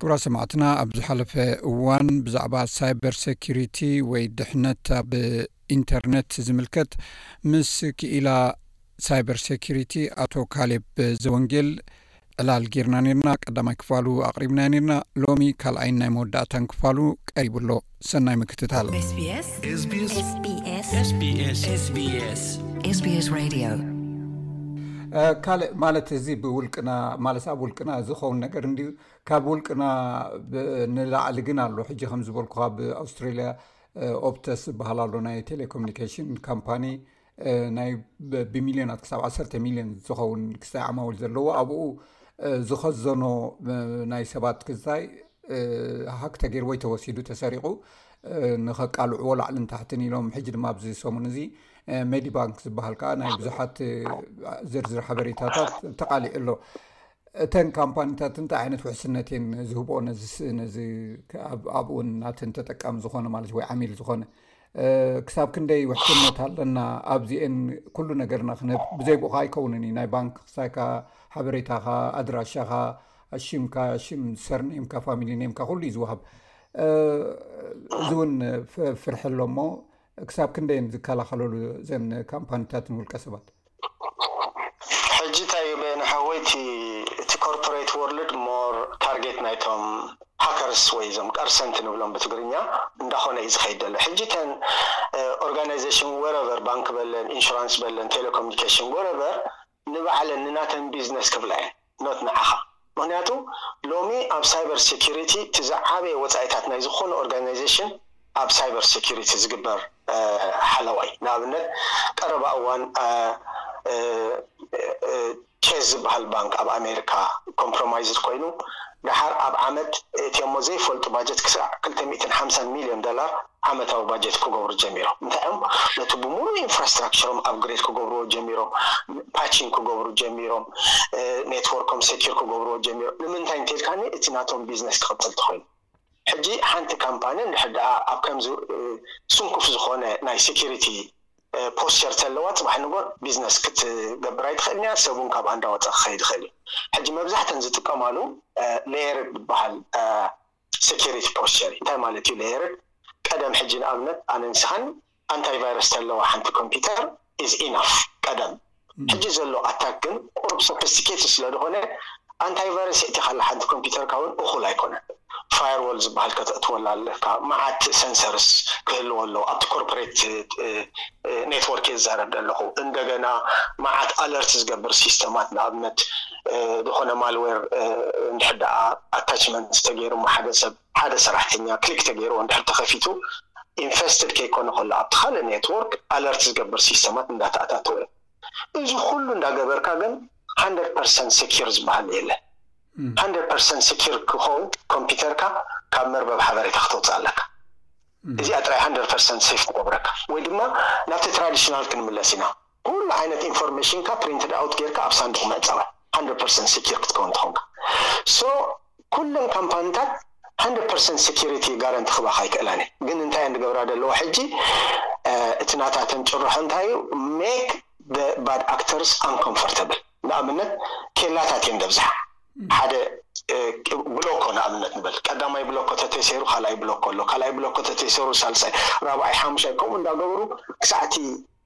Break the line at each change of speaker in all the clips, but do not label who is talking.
ክብራ ሰማዕትና ኣብ ዝሓለፈ እዋን ብዛዕባ ሳይበር ሰኪሪቲ ወይ ድሕነት ኣብ ኢንተርነት ዝምልከት ምስ ክኢላ ሳይበር ሰኪሪቲ ኣቶ ካሌብ ዘወንጌል ዕላል ጌርና ነርና ቀዳማይ ክፋሉ ኣቅሪብናዮ ነርና ሎሚ ካልኣይን ናይ መወዳእታን ክፋሉ ቀሪቡ ኣሎ ሰናይ ምክትታል ካልእ ማለት እዚ ብውልቅና ማለት ኣብ ውልቅና ዝኸውን ነገር እንድዩ ካብ ውልቅና ንላዕሊ ግን ኣሎ ሕጂ ከምዝበልኩ ካብ ኣውስትራሊያ ኦፕተስ ዝበሃል ኣሎ ናይ ቴሌኮሙኒኬሽን ካምፓኒ ናይ ብሚልዮናት ክሳብ ዓሰርተ ሚልዮን ዝኸውን ክስታይ ዓማውል ዘለዎ ኣብኡ ዝኸዘኖ ናይ ሰባት ክስታይ ሃክ ተገይር ወይ ተወሲዱ ተሰሪቑ ንኸቃልዕዎ ላዕልን ታሕትን ኢሎም ሕጂ ድማ ኣብዚ ሰሙን እዚ ሜዲባንክ ዝበሃል ከዓ ናይ ብዙሓት ዝርዝር ሓበሬታታት ተቓሊዑ ኣሎ እተን ካምፓኒታት እንታይ ዓይነት ውሕስነት እየን ዝህብኦ ነዚ ኣብኡን ናትን ተጠቃሚ ዝኾነ ማለት ወይ ዓሚል ዝኾነ ክሳብ ክንደይ ውሕስነት ኣለና ኣብዚኤን ኩሉ ነገርና ክንህብ ብዘይብኡካ ኣይከውንን እዩ ናይ ባንክ ክሳይካ ሓበሬታካ ኣድራሻካ ሽምካ ሽም ሰርኒምካ ፋሚሊ ኒምካ ኩሉ እዩ ዝውሃብ እዚ እውን ፍርሒ ኣሎሞ ክሳብ ክንደይን ዝከላኸለሉ ዘን ካምፓኒታት ንውልቀ ሰባት
ሕጂ ታይ እዩ በየነ ሓወይ እቲ እቲ ኮርፖሬት ዎርልድ ሞር ታርጌት ናይቶም ሃከርስ ወይ እዞም ቀርሰንቲ ንብሎም ብትግርኛ እንዳኾነ እዩ ዝኸይድ ዘሎ ሕጂ እተን ኦርጋናይዘሽን ወረቨር ባንኪ በለን ኢንሹራንስ በለን ቴሌኮሚኒኬሽን ወረቨር ንባዕለን ንናተን ቢዝነስ ክብላ እየን Not ንዓኻ ምኽንያቱ ሎሚ ኣብ ሳይበር ሴኩሪቲ እቲ ዝዓበየ ወጻኢታት ናይ ዝኾነ ኦርጋናይዜሽን ኣብ ሳይበር ሴኩሪቲ ዝግበር ሓለዋ'ዩ ንኣብነት ቀረባ እዋን ቼዝ ዝበሃል ባንክ ኣብ ኣሜሪካ ኮምፕሮማይዝድ ኮይኑ ደሓር ኣብ ዓመት እቲ'ሞ ዘይፈልጡ ባጀት ክሳዕ ክልተ ሚእትን ሓምሳን ሚልዮን ዶላር ዓመታዊ ባጀት ክገብሩ ጀሚሮም እንታይ እዮም ነቲ ብምሉኡ ኢንፍራስትራክቸሮም ኣፕግሬድ ክገብርዎ ጀሚሮም ፓቺንግ ክገብሩ ጀሚሮም ኔትወርኮም ሴኪር ክገብርዎ ጀሚሮም ንምንታይ እንተልካኒ እቲ ናቶም ቢዝነስ ክቕፅል ተኾይኑ ሕጂ ሓንቲ ካምፓኒ እንድሕር ደኣ ኣብ ከምዚ ስንኩፍ ዝኾነ ናይ ሴኪሪቲ ፖስቸር ተለዋ ጽባሕ ንጎር ቢዝነስ ክትገብር ኣይትኽእልን እያ ሰብ እውን ካብ ኣንዳ ወፃ ክኸይድ ይኽእል እዩ ሕጂ መብዛሕተን ዝጥቀማሉ ሌየር ዝበሃል Security Posture፣ እንታይ ማለት እዩ Layered፣ ቀደም ሕጂ ንኣብነት ኣነ ንስኻን ኣንታይ ቫይረስ ተለዋ ሓንቲ ኮምፒተር is enough ቀደም ሕጂ ዘሎ ኣታክ ግን ቁሩብ Sophisticated ስለ ድኾነ ኣንታይ ቫይረስ የእቲኻላ ሓንቲ ኮምፒተርካ ውን እኹል ኣይኮነን Firewall ዝብሃል ከተእትወላ ኣለካ መዓት Sensors ክህልዎ ኣለዎ ኣብቲ Corporate Network እየ ዝዛረብ ደለኹ እንደገና መዓት Alert ዝገብር ሲስተማት ንኣብነት ዝኾነ ማልዌር እንድሕር ደኣ ኣታችመንት ተገይርሞ ሓደ ሰብ ሓደ ሰራሕተኛ ክሊክ ተገይርዎ እንድሕር ተኸፊቱ ኢንፌስትድ ከይኮነ ከሎ ኣብቲ ካልእ ኔትዎርክ ኣለርት ዝገብር ሲስተማት እንዳተኣታተወ እዩ። እዚ ኩሉ እንዳገበርካ ግን ሃንድረድ ፐርሰንት ሰኪር ዝበሃል የለን። ሃንድረድ ፐርሰንት ሰኪር ክኸውን ኮምፒውተርካ ካብ መርበብ ሓበሬታ ክተውፅእ ኣለካ። እዚኣ ጥራይ ሃንድረድ ፐርሰንት ሴፍ ትገብረካ። ወይ ድማ ናብቲ ትራዲሽናል ክንምለስ ኢና። ኩሉ ዓይነት ኢንፎርሜሽንካ ፕሪንትድ ኣውት ጌርካ ኣብ ሳንዱቅ ምዕጻዋ ሃንድረድ ፐርሰንት ሰኪር ክትከውን ተኾንካ so ኩለን ካምፓንታት ሃንድረድ ፐርሰንት ሰኪሪቲ ጋረንቲ ክባካ ኣይክእላን እየን ግን እንታይ እየን ድገብራ ደለዋ ሕጂ እቲ ናታተን ጭርሖ እንታይ እዩ make the bad actors uncomfortable ንኣብነት ኬላታት እየን ደብዝሓ ሓደ ብሎኮ ንኣብነት ንበል ቀዳማይ ብሎኮ ተተሰይሩ ካልኣይ ብሎኮ ኣሎ ካልኣይ ብሎኮ ተተሰይሩ ሳልሳይ ራብዓይ ሓሙሻይ ከምኡ እንዳገበሩ ክሳዕ እቲ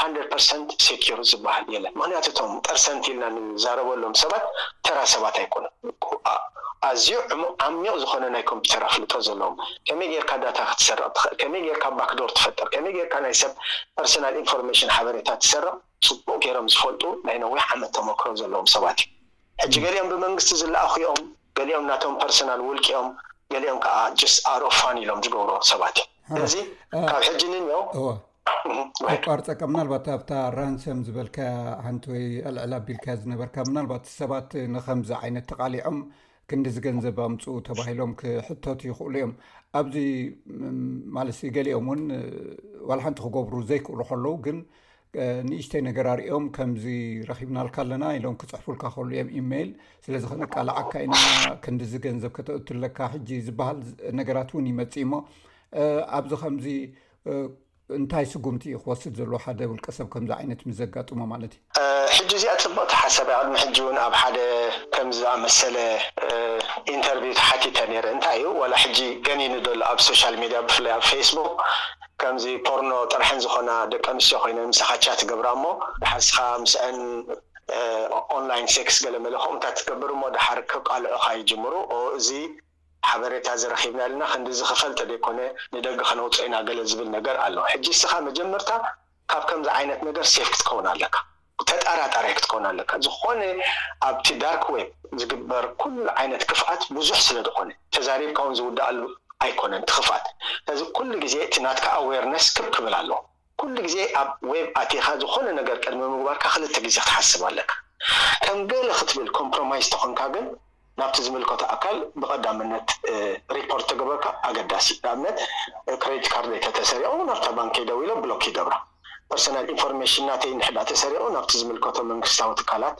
ሃንድረድ ፐርሰንት ሴኪዩር ዝበሃል የለን ምኽንያቱ እቶም ፐርሰንት ኢልና ንዛረበሎም ሰባት ተራ ሰባት ኣይኮኑን ኣዝዩ ዕሙቕ ዓሚቕ ዝኾነ ናይ ኮምፒተር ኣፍልጦ ዘለዎም ከመይ ጌርካ ዳታ ክትሰርቕ ትኽእል ከመይ ጌርካ ባክዶር ትፈጥር ከመይ ጌርካ ናይ ሰብ ፐርሰናል ኢንፎርሜሽን ሓበሬታ ትሰርቕ ጽቡቕ ጌሮም ዝፈልጡ ናይ ነዊሕ ዓመት ተሞክሮ ዘለዎም ሰባት እዮም ሕጂ ገሊኦም ብመንግስቲ ዝለኣኹ እዮም ገሊኦም ናቶም ፐርሰናል ውልቂ እዮም ገሊኦም ከኣ ጀስት ኣውት ኦፍ ፋን ኢሎም ዝገብርዎ ሰባት እዮም ስለዚ ካብ ሕጂ ንንየው
ኣቋርፀካ ምናልባት ኣብታ ራንሰም ዝበልካያ ሓንቲ ወይ ኣልዕል ኣቢልካያ ዝነበርካ ምናልባት ሰባት ንከምዚ ዓይነት ተቃሊዖም ክንዲ ዝገንዘብ ኣምፁ ተባሂሎም ክሕተቱ ይኽእሉ እዮም ኣብዚ ማለት ገሊኦም እውን ዋላ ሓንቲ ክገብሩ ዘይክእሉ ከለዉ ግን ንእሽተይ ነገር ኣርኦም ከምዚ ረኪብናልካ ኣለና ኢሎም ክፅሕፉልካ ከሉ እዮም ኢመይል ስለዚ ክንቃላዓካ ኢና ክንዲዚ ገንዘብ ከተእትለካ ሕጂ ዝበሃል ነገራት እውን ይመፅ እሞ ኣብዚ ከምዚ እንታይ ስጉምቲ እዩ ክወስድ ዘለዎ ሓደ ውልቀሰብ ከምዚ ዓይነት ምስ ዘጋጥሞ ማለት
እዩ? ሕጂ እዚኣ ጽብቕቲ ሓሳብ እያ ቅድሚ ሕጂ ውን ኣብ ሓደ ከምዚ ዝኣመሰለ ኢንተርቪው ተሓቲተ ኔረ እንታይ እዩ ዋላ ሕጂ ገኒኑ ዘሎ ኣብ ሶሻል ሜድያ ብፍላይ ኣብ ፌስቡክ ከምዚ ፖርኖ ጥርሐን ዝኾና ደቂ ኣንስትዮ ኮይነን ምሳኻ ቻት ይገብራ እሞ ድሓር እስኻ ምስዐን ኦንላይን ሴክስ ገለ መለ ከምኡታት ትገብር እሞ ድሓር ከቃልዑኻ ይጅምሩ እዚ ሓበሬታ እዚ ረኺብና ኢልና ክንዲ ዝኽፈል ተደይኮነ ንደገ ከነውጽኦ ኢና ገለ ዝብል ነገር ኣሎ ሕጂ እስኻ መጀመርታ ካብ ከምዚ ዓይነት ነገር ሴፍ ክትከውን ኣለካ ተጣራጣራይ ክትከውን ኣለካ ዝኾነ ኣብቲ ዳርክ ዌብ ዝግበር ኩሉ ዓይነት ክፍኣት ብዙሕ ስለ ዝኾነ ተዛሪብካ ውን ዝውድኣሉ ኣይኮነን እቲ ክፍኣት ስለዚ ኩሉ ግዜ እቲ ናትካ ኣዌርነስ ክብ ክብል ኣለዎ። ኩሉ ግዜ ኣብ ዌብ ኣቲኻ ዝኾነ ነገር ቅድሚ ምግባርካ ክልተ ግዜ ክትሓስብ ኣለካ። ከም ገለ ክትብል ኮምፕሮማይዝ ተኾንካ ግን ናብቲ ዝምልከቶ ኣካል ብቐዳምነት ሪፖርት ተገበርካ ኣገዳሲ እዩ። ንኣብነት ክሬዲት ካርደይ ተተሰሪቑ ናብታ ባንከይ ደዊለ ብሎክ ይገብራ። ፐርሰናል ኢንፎርሜሽን ናተይ እንሕዳ ተሰሪቑ ናብቲ ዝምልከቶ መንግስታዊ ትካላት።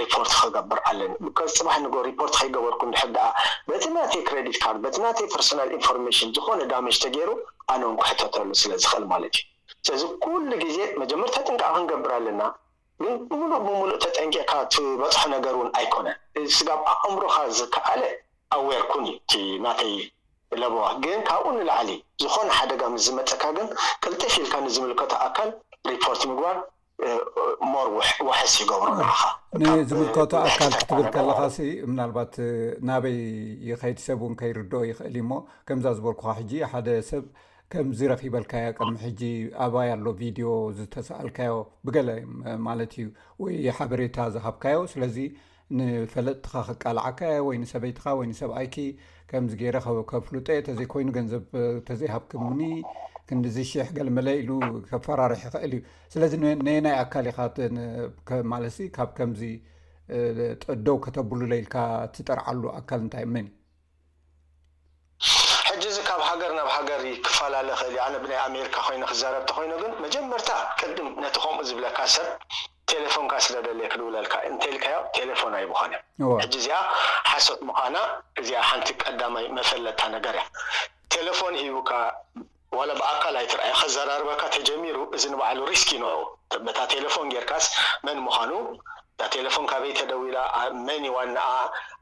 ሪፖርት ኽገብር ኣለኒ ብከዚ ጽባሕ ንግሆ ሪፖርት ከይገበርኩ እንድሕር ደኣ በቲ ናተይ ክረዲት ካርድ በቲ ናተይ ፐርሰናል ኢንፎርሜሽን ዝኾነ ዳሜጅ ተገይሩ ኣነ ውን ክሕተተሉ ስለ ዝኽእል ማለት እዩ ስለዚ ኩሉ ግዜ መጀመርታ ጥንቃቐ ክንገብር ኣለና ግን ሙሉእ ብሙሉእ ተጠንቂቕካ ትበጽሖ ነገር ውን ኣይኮነን እዚ ስጋብ ኣእምሮኻ ዝከኣለ ኣዌር ኩን እዩ እቲ ናተይ ለበዋ ግን ካብኡ ንላዕሊ ዝኾነ ሓደጋ ምስ ዝመጸካ ግን ቅልጥፍ ኢልካ ንዝምልከቶ ኣካል ሪፖርት ምግባር ሞር ዋሕስ ይገብሮ ንዓኻ።
ንዝምልከቶ ኣካል ክትብል ከለኻሲ ምናልባት ናበይ ይኸይድ ሰብ እውን ከይርድኦ ይኽእል እዩ እሞ ከምዛ ዝበልኩኻ ሕጂ ሓደ ሰብ ከምዚ ረኺበልካዮ ቅድሚ ሕጂ ኣባይ ኣሎ ቪድዮ ዝተሰኣልካዮ ብገለ ማለት እዩ ወይ ሓበሬታ ዝሃብካዮ ስለዚ ንፈለጥትኻ ክቃልዓካ እየ ወይ ንሰበይትኻ ወይ ንሰብኣይኪ ከምዚ ገይረ ከፍሉጠ እየ ተዘይኮይኑ ገንዘብ ተዘይሃብክምኒ ክንዲዚ ሽሕ ገልመለ ኢሉ ከፈራርሒ ይኽእል እዩ ስለዚ ነየናይ ኣካል ኢኻ ማለት ካብ ከምዚ ጠደው ከተብሉለኢልካ ትጠርዓሉ ኣካል እንታይ መን
እዩ ሕጂ እዚ ካብ ሃገር ናብ ሃገር ክፈላለ ይኽእል እዩ ኣነ ብናይ ኣሜሪካ ኮይነ ክዛረብ ተኾይነ ግን መጀመርታ ቅድም ነቲ ከምኡ ዝብለካ ሰብ ቴለፎንካ ስለ ደልየ ክድውለልካ እንተኢልካዮ ቴለፎን ኣይብኾነን እወ ሕጂ እዚኣ ሓሶት ምዃና እዚኣ ሓንቲ ቀዳማይ መፈለጥታ ነገር እያ ቴለፎን ሂቡካ ዋላ ብኣካል ኣይትርኣዮ ከዘራርበካ ተጀሚሩ እዚ ንባዕሉ ሪስኪ ንዑ በታ ቴለፎን ጌርካስ መን ምኻኑ እታ ቴለፎን ካበይ ተደዊላ መን እዩ ዋንኣ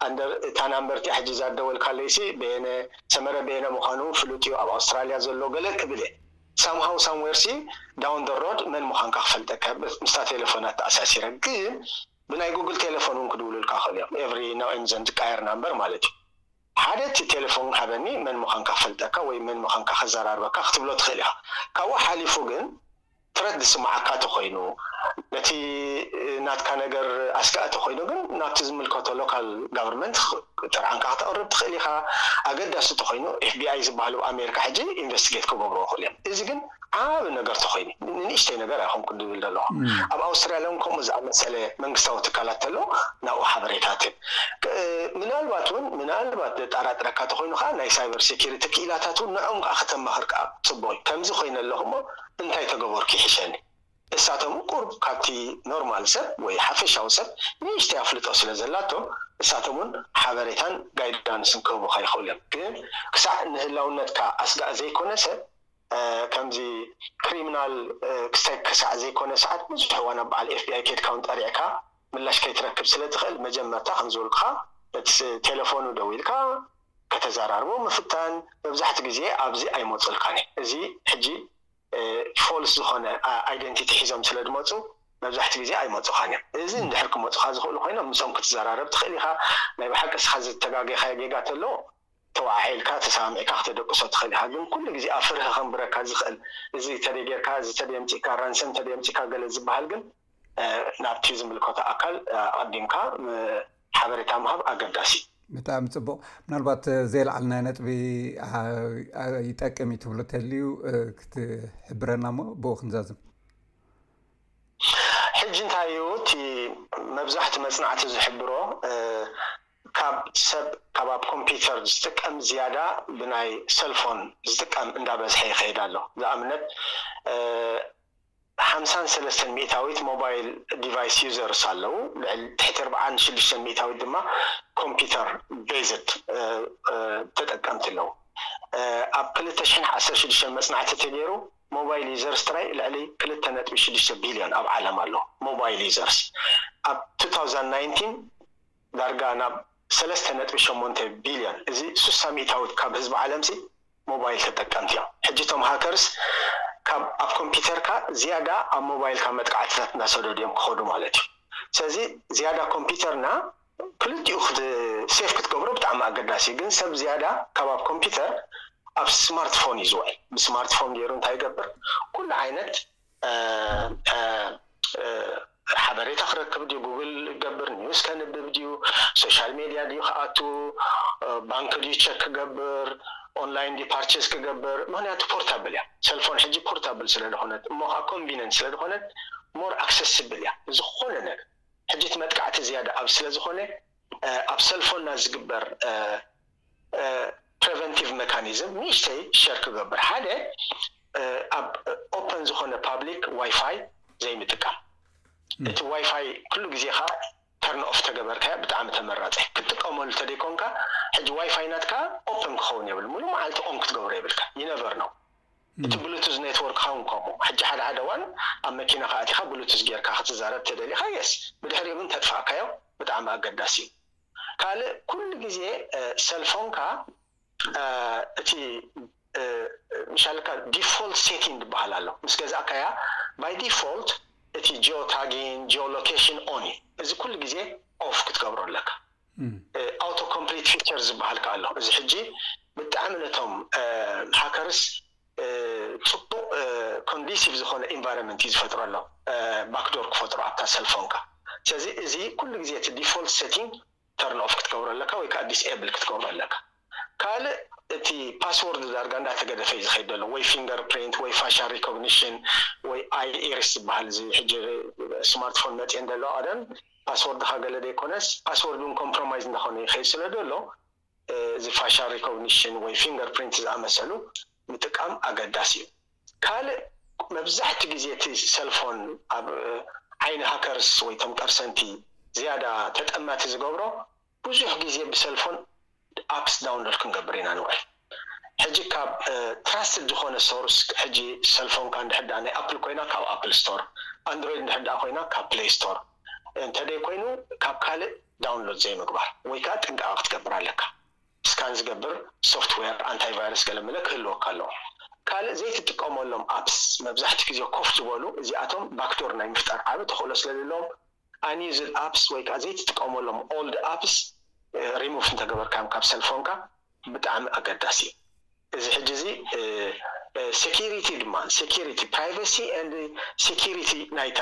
ኣንደር እታ ናምበር እቲኣ ሕጂ ዛደወልካለይሲ በየነ ሰመረ በየነ ምኻኑ ፍሉጥ እዩ ኣብ ኣውስትራልያ ዘሎ ገለ ክብል እየ ሳምሃው ሳምዌርሲ ዳውን ዘ ሮድ መን ምኻንካ ክፈልጠካ እየ ምስታ ቴለፎን ኣተኣሳሲረ ግን ብናይ ጉግል ቴለፎን ውን ክድውሉልካ ይኽእሉ እዮም ኤቭሪ ናው ኤንድ ዘን ዝቃየር ናምበር ማለት እዩ። ሓደ እቲ ቴለፎን ሃበኒ መን ምዃንካ ክፈልጠካ ወይ መን ምዃንካ ከዘራርበካ ክትብሎ ትኽእል ኢኻ ካብኡ ሓሊፉ ግን ፍረት ዝስምዓካ ተኾይኑ ነቲ ናትካ ነገር ኣስጋኢ ተኾይኑ ግን ናብቲ ዝምልከቶ ሎካል ጋቨርመንት ጥርዓንካ ከተቕርብ ትኽእል ኢኻ ኣገዳሲ ተኾይኑ ኤፍቢኣይ ዝበሃሉ ኣብ ኣሜሪካ ሕጂ ኢንቨስቲጌት ክገብርዎ ይኽእሉ እዮም እዚ ግን ዓቢ ነገር ተኮይኑ ንንእሽተይ ነገር ኣይኮንኩን ድብል ደለኩ ኣብ ኣውስትራልያ ውን ከምኡ ዝኣመሰለ መንግስታዊ ትካላት ተሎ ናብኡ ሓበሬታ ትህብ ምናልባት ውን ምናልባት ዘጣራጥረካ ተኮይኑ ከኣ ናይ ሳይበር ሰኪሪቲ ክኢላታት ውን ንዕኦም ከኣ ከተማክር ከኣ ጽቡቅዩ ከምዚ ኮይነ ኣለኩ እሞ እንታይ ተገበርኩ ይሕሸኒ እሳቶም ቁሩብ ካብቲ ኖርማል ሰብ ወይ ሓፈሻዊ ሰብ ንእሽተይ ኣፍልጦ ስለ ዘላቶም እሳቶም ውን ሓበሬታን ጋይዳንስን ክህቡካ ይክእሉ እዮም ግን ክሳዕ ንህላውነትካ ኣስጋኢ ዘይኮነሰ ከምዚ ክሪምናል ክሰ ክሳዕ ዘይኮነ ሰዓት ብዙሕ እዋን ኣብ በዓል ኤፍቢኣይ ኬድካ ውን ጠሪዕካ ምላሽ ከይትረክብ ስለ ትኽእል መጀመርታ ከም ዝበልኩኻ በቲ ቴለፎኑ ደዊልካ ከተዘራርቦ ምፍታን መብዛሕትኡ ግዜ ኣብዚ ኣይመጹልካን እዩ እዚ ሕጂ ፎልስ ዝኾነ ኣይደንቲቲ ሒዞም ስለ ድመጹ መብዛሕትኡ ግዜ ኣይመጹኻን እዮም እዚ እንድሕር ክመጹኻ ዝኽእሉ ኮይኖም ምሶም ክትዘራረብ ትኽእል ኢኻ ናይ ብሓቂ እስኻ ዝተጋጌኻዮ ጌጋ ተሎ ተወዓዒልካ ተሰማሚዕካ ክተደቅሶ ትኽእል ኢኻ ግን ኩሉ ግዜ ኣብ ፍርሂ ከንብረካ ዝኽእል እዚ ተደይ ጌርካ እዚ ተደይ ኣምጺእካ ራንሰም ተደይ ኣምጺእካ ገለ ዝበሃል ግን ናብቲ ዝምልከቶ ኣካል ኣቐዲምካ ሓበሬታ ምሃብ ኣገዳሲ እዩ።
ብጣዕሚ ጽቡቕ ምናልባት ዘየልዓልናዮ ነጥቢ ይጠቅም እዩ ትብሎ ተልዩ ክትሕብረና እሞ ብኡ ክንዛዝም
ሕጂ እንታይ እዩ እቲ መብዛሕቲ መጽናዕቲ ዝሕብሮ ካብ ሰብ ካብ ኣብ ኮምፒተር ዝጥቀም ዝያዳ ብናይ ሰልፎን ዝጥቀም እንዳበዝሐ ይኸይድ ኣሎ ዝኣብነት ሓምሳን ሰለስተን ሚእታዊት ሞባይል ዲቫይስ ዩዘርስ ኣለው ልዕል ትሕቲ ኣርብዓን ሽዱሽተን ሚእታዊት ድማ ኮምፒተር ቤዝድ ተጠቀምቲ ኣለው ኣብ ክልተ ሽሕን ዓሰርተ ሽዱሽተን መጽናዕቲ ተገይሩ ሞባይል ዩዘርስ ጥራይ ልዕሊ ክልተ ነጥቢ ሽዱሽተ ቢልዮን ኣብ ዓለም ኣሎ ሞባይል ዩዘርስ ኣብ ቱ ታውዛንድ ናይንቲን ዳርጋ ናብ ሰለስተ ነጥቢ ሸሞንተ ቢልዮን እዚ ስሳ ሚእታዊት ካብ ህዝቢ ዓለምሲ ሞባይል ተጠቀምቲ እዮም። ሕጂ እቶም ሃከርስ ካብ ኣብ ኮምፒተርካ ዝያዳ ኣብ ሞባይልካ መጥቃዕትታት እናሰደዱ እዮም ክኸዱ ማለት እዩ። ስለዚ ዝያዳ ኮምፒተርና ክልቲኡ ሴፍ ክትገብሮ ብጣዕሚ ኣገዳሲ እዩ። ግን ሰብ ዝያዳ ካብ ኣብ ኮምፒተር ኣብ ስማርትፎን እዩ ዝውዕል። ብስማርትፎን ገይሩ እንታይ ይገብር ኩሉ ዓይነት ሓበሬታ ክረክብ ድዩ ጉግል ክገብር ኒውስ ከንብብ ድዩ ሶሻል ሜድያ ድዩ ክኣቱ ባንክ ድዩ ቸክ ክገብር ኦንላይን ድዩ ፓርቸስ ክገብር ምክንያቱ ፖርታብል እያ ሰልፎን ሕጂ ፖርታብል ስለ ዝኾነት እሞ ከዓ ኮንቪነንት ስለ ዝኾነት ሞር ኣክሰስብል እያ ንዝኾነ ነገር ሕጂ እቲ መጥቃዕቲ ዝያዳ ኣብ ስለ ዝኾነ ኣብ ሰልፎንና ዝግበር ፕረቨንቲቭ መካኒዝም ንእሽተይ ሸር ክገብር ሓደ ኣብ ኦፐን ዝኾነ ፓብሊክ ዋይፋይ ዘይምጥቃም እቲ ዋይፋይ ኩሉ ግዜ ከ ተርን ኦፍ ተገበርካዮ ብጣዕሚ ተመራፂ ክትጥቀመሉ ተደይኮንካ ሕጂ ዋይፋይ ናትካ ኦፐን ክኸውን የብል ሙሉ መዓልቲ ኦን ክትገብሮ የብልካ ይነቨር ነው እቲ ብሉቱዝ ኔትዎርክኻ እውን ከምኡ። ሕጂ ሓደ ሓደ እዋን ኣብ መኪናኻ ኣቲኻ ብሉቱዝ ጌርካ ክትዛረብ ተደሊኻ የስ ብድሕሪኡ ግን ተጥፋእካዮ ብጣዕሚ ኣገዳሲ እዩ። ካልእ ኩሉ ግዜ ሰልፎንካ እቲ ምሻልካ ዲፎልት ሴቲንግ ዝበሃል ኣሎ ምስ ገዛእካያ ባይ ዲፎልት እቲ ጂኦ ታጊን ጂኦ ሎኬሽን ኦን እዩ እዚ ኩሉ ግዜ ኦፍ ክትገብሮ ኣለካ። ኣውቶ ኮምፕሊት ፊቸር ዝብሃል ከኣ ኣሎ እዚ ሕጂ ብጣዕሚ ነቶም ሃከርስ ጽቡቕ ኮንዲሲቭ ዝኾነ ኢንቫይሮመንት እዩ ዝፈጥረሎም ባክዶር ክፈጥሩ ኣብታ ሰልፎንካ ስለዚ እዚ ኩሉ ግዜ እቲ ዲፎልት ሰቲንግ ተርን ኦፍ ክትገብሮ ኣለካ ወይ ከኣ ዲስኤብል ክትገብሮ ኣለካ። ካልእ እቲ ፓስዎርድ ዳርጋ እንዳተገደፈ እዩ ዝኸይድ ዘሎ ወይ ፊንገር ፕሪንት ወይ ፋሻል ሪኮግኒሽን ወይ ኣይኢሪስ ዝባሃል እዚ ሕጂ ስማርት ፎን መጽየን ዘለዋ ቀደም ፓስዎርድኻ ገለ ዘይኮነስ ፓስዎርድ ውን ኮምፕሮማይዝ እንዳኾነ ይኸይድ ስለ ዘሎ እዚ ፋሻል ሪኮግኒሽን ወይ ፊንገር ፕሪንት ዝኣመሰሉ ምጥቃም ኣገዳሲ እዩ ካልእ መብዛሕቲ ግዜ እቲ ሰልፎን ኣብ ዓይኒ ሃከርስ ወይ እቶም ቀርሰንቲ ዝያዳ ተጠማቲ ዝገብሮ ብዙሕ ግዜ ብሰልፎን ኣፕስ ዳውንሎድ ክንገብር ኢና ንውዕል ሕጂ ካብ ትራስትድ ዝኾነ ሶርስ ሕጂ ሰልፎንካ እንድሕር ድኣ ናይ ኣፕል ኮይና ካብ ኣፕል ስቶር ኣንድሮይድ እንድሕር ድኣ ኮይና ካብ ፕለይ ስቶር እንተደይ ኮይኑ ካብ ካልእ ዳውንሎድ ዘይምግባር ወይ ከኣ ጥንቃቀ ክትገብር ኣለካ ስካን ዝገብር ሶፍትዌር ኣንታይ ቫይረስ ገለ መለ ክህልወካ ኣለዎ ካልእ ዘይትጥቀመሎም ኣፕስ መብዛሕትኡ ግዜ ኮፍ ዝበሉ እዚኣቶም ባክዶር ናይ ምፍጣር ዓቢ ተኽእሎ ስለዘለዎም ኣንዩዝድ ኣፕስ ወይ ከኣ ዘይትጥቀመሎም ኦልድ ኣፕስ ሪሙቭ እንተገበርካዮም ካብ ሰልፎንካ ብጣዕሚ ኣገዳሲ እዩ እዚ ሕጂ እዚ ሰኪሪቲ ድማ ሰኪሪቲ ፕራይቨሲ ኤንድ ሰኪሪቲ ናይታ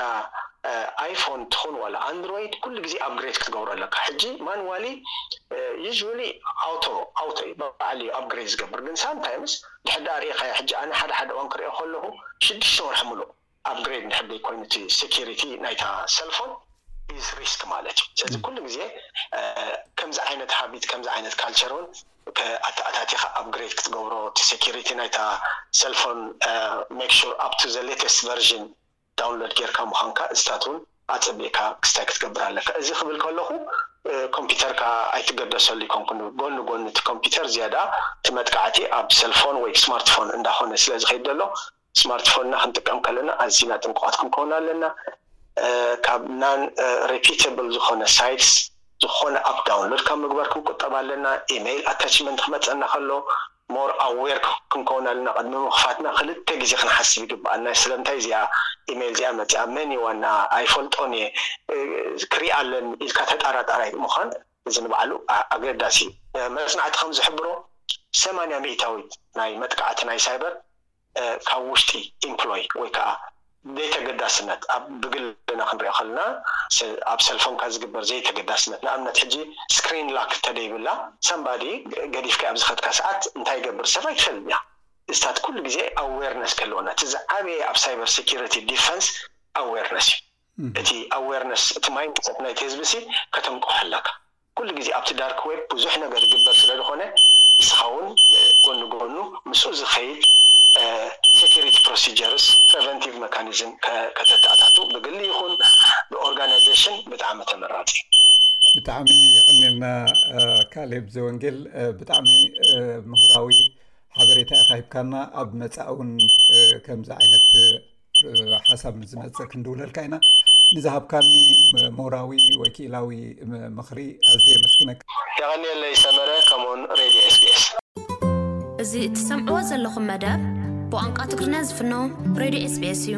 ኣይፎን ትኹን ዋላ ኣንድሮይድ ኩሉ ግዜ ኣፕግሬድ ክትገብሮ ኣለካ ሕጂ ማንዋሊ ዩዝወሊ ኣውቶ ኣውቶ እዩ በዓል እዩ ኣፕግሬድ ዝገብር ግን ሳምታይምስ ድሕር ደኣ ርኢኻዮ ሕጂ ኣነ ሓደ ሓደ እዋን ክሪኦ ከለኹ ሽዱሽተ ወርሒ ምሉእ ኣፕግሬድ እንድሕር ዘይኮይኑ እቲ ሴኪሪቲ ናይታ ሰልፎን ኢዝ ሪስክ ማለት እዩ ስለዚ ኩሉ ግዜ ከምዚ ዓይነት ሃቢት ከምዚ ዓይነት ካልቸር እውን ኣተኣታቲኻ ኣፕግሬድ ክትገብሮ እቲ ሴኪሪቲ ናይታ ሰልፎን ሜክ ሹር ኣፕ ቱ ዘ ሌተስት ቨርዥን ዳውንሎድ ጌርካ ምዃንካ እዚታት እውን ኣጸቢቕካ ክስታይ ክትገብር ኣለካ እዚ ክብል ከለኹ ኮምፒተርካ ኣይትገደሰሉ ኣይኮንኩን ዝብል ጎኒ ጎኒ እቲ ኮምፒተር ዝያዳ እቲ መጥቃዕቲ ኣብ ሰልፎን ወይ ስማርትፎን እንዳኾነ ስለ ዝኸይድ ዘሎ ስማርትፎንና ክንጥቀም ከለና ኣዚና ጥንቁቓት ክንከውን ኣለና። ካብ ናን ሬፒተብል ዝኾነ ሳይትስ ዝኾነ ኣፕ ዳውንሎድ ካብ ምግባር ክንቁጠብ ኣለና። ኢመይል ኣታችመንት ክመጸና ከሎ ሞር ኣዌር ክንከውን ኣለና። ቅድሚ ምኽፋትና ክልተ ግዜ ክንሓስብ ይግበኣና። ስለምንታይ እዚኣ ኢመይል እዚኣ መጺኣ? መን እዩ ዋናኣ? ኣይፈልጦን እየ። ክሪኣ ኣለኒ ኢልካ ተጣራጣራይ ምዃን እዚ ንባዕሉ ኣገዳሲ እዩ። መጽናዕቲ ከም ዝሕብሮ ሰማንያ ሚእታዊት ናይ መጥቃዕቲ ናይ ሳይበር ካብ ውሽጢ፣ ኢምፕሎይ፣ ወይ ከኣ ዘይተገዳስነት ኣብ ብግልና ክንሪኦ ከለና ኣብ ሰልፎንካ ዝግበር ዘይተገዳስነት ንኣብነት ሕጂ ስክሪን ላክ ተደይብላ ሳምባዲ ገዲፍካያ ኣብ ዝኸድካ ሰዓት እንታይ ይገብር ሰብ ኣይትፈልጥን ኢኻ እዚታት ኩሉ ግዜ ኣዌርነስ ክህልወና እቲ ዝዓበየ ኣብ ሳይበር ሰኪሪቲ ዲፈንስ ኣዌርነስ እዩ። እቲ ኣዌርነስ እቲ ማይንድ ሰት ናይቲ ህዝቢ ሲ ከተንቅሖ ኣለካ ኩሉ ግዜ ኣብቲ ዳርክ ዌብ ቡዙሕ ነገር ይግበር ስለ ድኮነ ንስካ ውን ጎኒ ጎኑ ምስኡ ዝከይድ ሰኪሪቲ ፕሮሲጀርስ ፕረቨንቲቭ መካኒዝም ከተተኣታቱ ብግሊ ይኩን ብኦርጋናይዘሽን ብጣዕሚ ተመራጺ እዩ።
ብጣዕሚ የቀኔልና ካሌብ ዘወንጌል ብጣዕሚ ሙሁራዊ ሓበሬታ ኢካ ሂብካና ኣብ መጻኢ ውን ከምዚ ዓይነት ሓሳብ ምስ ዝመፀ ክንድውለልካ ኢና ንዝሃብካኒ ሞራዊ ወይ ክኢላዊ ምኽሪ ኣዝየ የመስግነካ።
የቐንየለይ ሰመረ ከምኡውን ሬድዮ ኤስቢኤስ።
እዚ እትሰምዕዎ ዘለኹም መደብ ብቋንቋ ትግርኛ ዝፍኖ ሬድዮ ኤስቢኤስ እዩ።